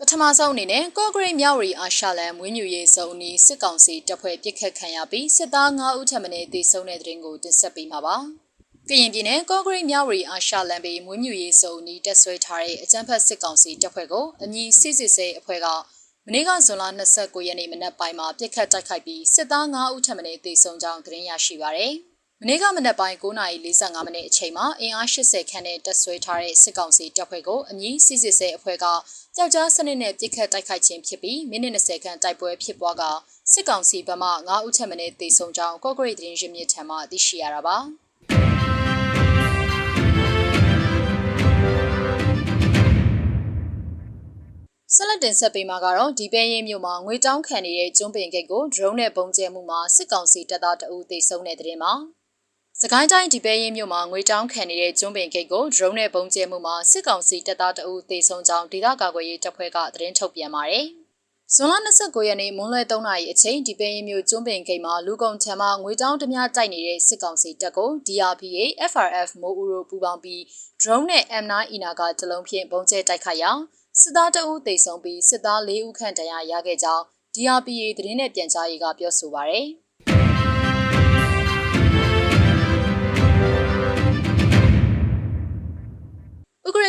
ပထမဆုံးအနေနဲ့ကော့ဂရိတ်မြောက်ရီအာရှလန်မွေးမြူရေးစုံအနီးစစ်ကောင်စီတပ်ဖွဲ့ပစ်ခတ်ခံရပြီးစစ်သား9ဦးထပ်မံတေဆုံးတဲ့တဲ့ရင်ကိုတင်ဆက်ပေးမှာပါ။ကရင်ပြည်နယ်ကော့ဂရိတ်မြောက်ရီအာရှလန်ဘေးမွေးမြူရေးစုံအနီးတက်ဆွဲထားတဲ့အကြမ်းဖက်စစ်ကောင်စီတပ်ဖွဲ့ကိုအမည်စစ်စစ်စေအဖွဲ့ကမနေ့ကဇွန်လ29ရက်နေ့မနက်ပိုင်းမှာပြစ်ခတ်တိုက်ခိုက်ပြီးစစ်သား9ဦးထပ်မံတေဆုံးကြောင်းသတင်းရရှိပါရယ်။ မနေ့ကမနက်ပိုင်း9:45မိနစ်အချိန်မှာအင်အား80ခန့်နဲ့တပ်ဆွဲထားတဲ့စစ်ကောင်စီတပ်ဖွဲ့ကိုအမည်စစ်စစ်စေအဖွဲ့ကကြောက်ကြားစနစ်နဲ့ပြစ်ခတ်တိုက်ခိုက်ခြင်းဖြစ်ပြီးမိနစ်20ခန့်တိုက်ပွဲဖြစ်ပွားကစစ်ကောင်စီဘက်မှ9ဦးထက်မနည်းသေဆုံးကြောင်းကော့ဂရိတ်သတင်းရင်းမြစ်ထံမှသိရှိရတာပါဆက်လက်တင်ဆက်ပေးမှာကတော့ဒီပဲရင်မြို့မှာငွေတောင်းခံနေတဲ့ကျွန်းပင်ဂိတ်ကို drone နဲ့ပုံကျဲမှုမှာစစ်ကောင်စီတပ်သားတအူးသေဆုံးတဲ့တဲ့တင်မှာ စကိုင်းတိုင်းဒီပဲရင်မြို့မှာငွေတောင်းခံနေတဲ့ကျွန်းပင်ဂိတ်ကို drone နဲ့ပုံကျဲမှုမှာစစ်ကောင်စီတပ်သားတအူးသေဆုံးကြောင်းဒေသကာကွယ်ရေးတပ်ဖွဲ့ကသတင်းထုတ်ပြန်ပါတယ်။ဇွန်လ29ရက်နေ့မွန်းလွဲ3နာရီအချိန်ဒီပဲရင်မြို့ကျွန်းပင်ဂိတ်မှာလူကုန်ထံမှငွေတောင်းတများတိုက်နေတဲ့စစ်ကောင်စီတပ်ကို DRPA FRF မိုးဦးတို့ပူးပေါင်းပြီး drone နဲ့ M9 အီနာကတလုံးဖြင့်ပုံကျဲတိုက်ခိုက်ရာစစ်သားတအုပ်သေဆုံးပြီးစစ်သား၄ဦးခန့်တရားရခဲ့ကြောင်း DRPA သတင်းနဲ့ပြန်ကြားရေးကပြောဆိုပါရယ်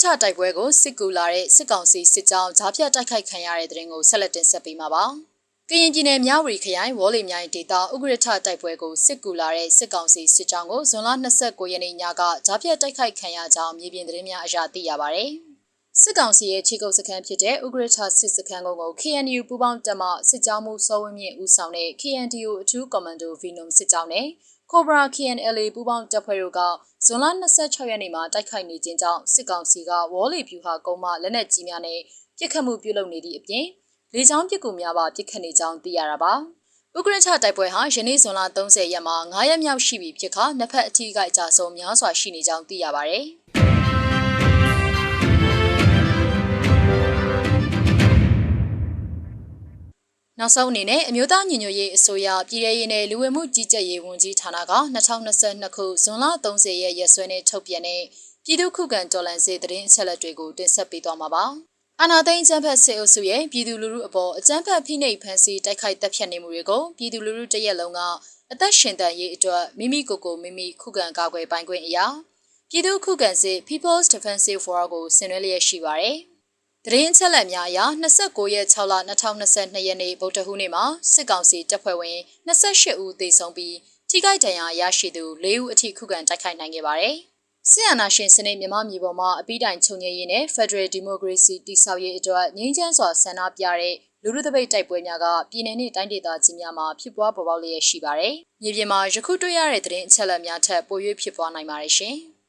ချတိုက်ပွဲကိုစစ်ကူလာတဲ့စစ်ကောင်စီစစ်ကြောင်းဂျားဖြတ်တိုက်ခိုက်ခံရတဲ့တဲ့ရင်ကိုဆက်လက်တင်ဆက်ပေးမှာပါ။ကရင်ပြည်နယ်မြဝတီခရိုင်ဝေါ်လီမြိုင်ဒေသဥက္ကရထတိုက်ပွဲကိုစစ်ကူလာတဲ့စစ်ကောင်စီစစ်ကြောင်းကိုဇွန်လ29ရက်နေ့ညကဂျားဖြတ်တိုက်ခိုက်ခံရကြောင်းမြေပြင်သတင်းများအရသိရပါဗျ။ စစ်ကောင်စီရဲ့ခြေကုပ်စခန်းဖြစ်တဲ့ဥက္ကရထစစ်စခန်းကုန်းကို KNU ပူးပေါင်းတပ်မှစစ်ကြောင်းမှုစောဝင်းမြင့်ဦးဆောင်တဲ့ KNDO အထူးကွန်မန်ဒို Venom စစ်ကြောင်းနဲ့ Cobra KNLA ပူးပေါင်းတပ်ဖွဲ့တို့ကဇွန်လ26ရက်နေ့မှာတိုက်ခိုက်နေခြင်းကြောင့်စစ်ကောင်စီကဝေါ်လီဖြူဟာကုန်းမှလက်နက်ကြီးများနဲ့ပြစ်ခတ်မှုပြုလုပ်နေသည့်အပြင်လေကြောင်းပစ်ကူများပါပြစ်ခတ်နေကြောင်းသိရတာပါ။ဥက္ကရချတိုက်ပွဲဟာယနေ့ဇွန်လ30ရက်မှာ9ရက်မြောက်ရှိပြီဖြစ်ခါနှစ်ဖက်အထီးကအကြဆုံးများစွာရှိနေကြောင်းသိရပါဗျ။ နောက်ဆုံးအနေနဲ့အမျိုးသားညီညွတ်ရေးအစိုးရပြည်ထရေးနဲ့လူဝင်မှုကြီးကြပ်ရေးဝန်ကြီးဌာနက2022ခုဇွန်လ30ရက်ရက်စွဲနဲ့ထုတ်ပြန်တဲ့ပြည်သူ့ခုခံတော်လှန်ရေးသတင်းအချက်အလက်တွေကိုတင်ဆက်ပေးသွားမှာပါ။အာနာသိန်းကျန်းဖက်စေအုပ်စုရဲ့ပြည်သူလူထုအပေါ်အကြမ်းဖက်ဖိနှိပ်ဖန်ဆီးတိုက်ခိုက်တပ်ဖြတ်နေမှုတွေကိုပြည်သူလူထုတရက်လုံးကအသက်ရှင်တန်ရေးအတွက်မိမိကိုယ်ကိုမိမိခုခံကာကွယ်ပိုင်ခွင့်အရာပြည်သူခုခံစစ် People's Defensive War ကိုဆင်နွှဲလျက်ရှိပါတယ်။ တရင်ချက်လက်များအရ29ရက်6လ2022ရက်နေ့ဗုဒ္ဓဟူးနေ့မှာစစ်ကောင်စီတပ်ဖွဲ့ဝင်28ဦးသေဆုံးပြီးထိခိုက်ဒဏ်ရာရရှိသူ4ဦးအထိခုခံတိုက်ခိုက်နိုင်ခဲ့ပါတယ်။ဆီယနာရှင်စနစ်မြန်မာပြည်ပေါ်မှာအပိတိုင်ချုပ်ငြိမ်းရေးနဲ့ Federal Democracy တည်ဆောက်ရေးအတွက်ငြိမ်းချမ်းစွာဆန္ဒပြတဲ့လူလူတပိတ်တိုက်ပွဲများကပြည်내နဲ့တိုင်းဒေသကြီးများမှာဖြစ်ပွားပေါ်ပေါက်လျက်ရှိပါတယ်။မြေပြင်မှာယခုတွေ့ရတဲ့သတင်းအချက်အလက်များထက်ပို၍ဖြစ်ပွားနိုင်ပါတယ်ရှင်။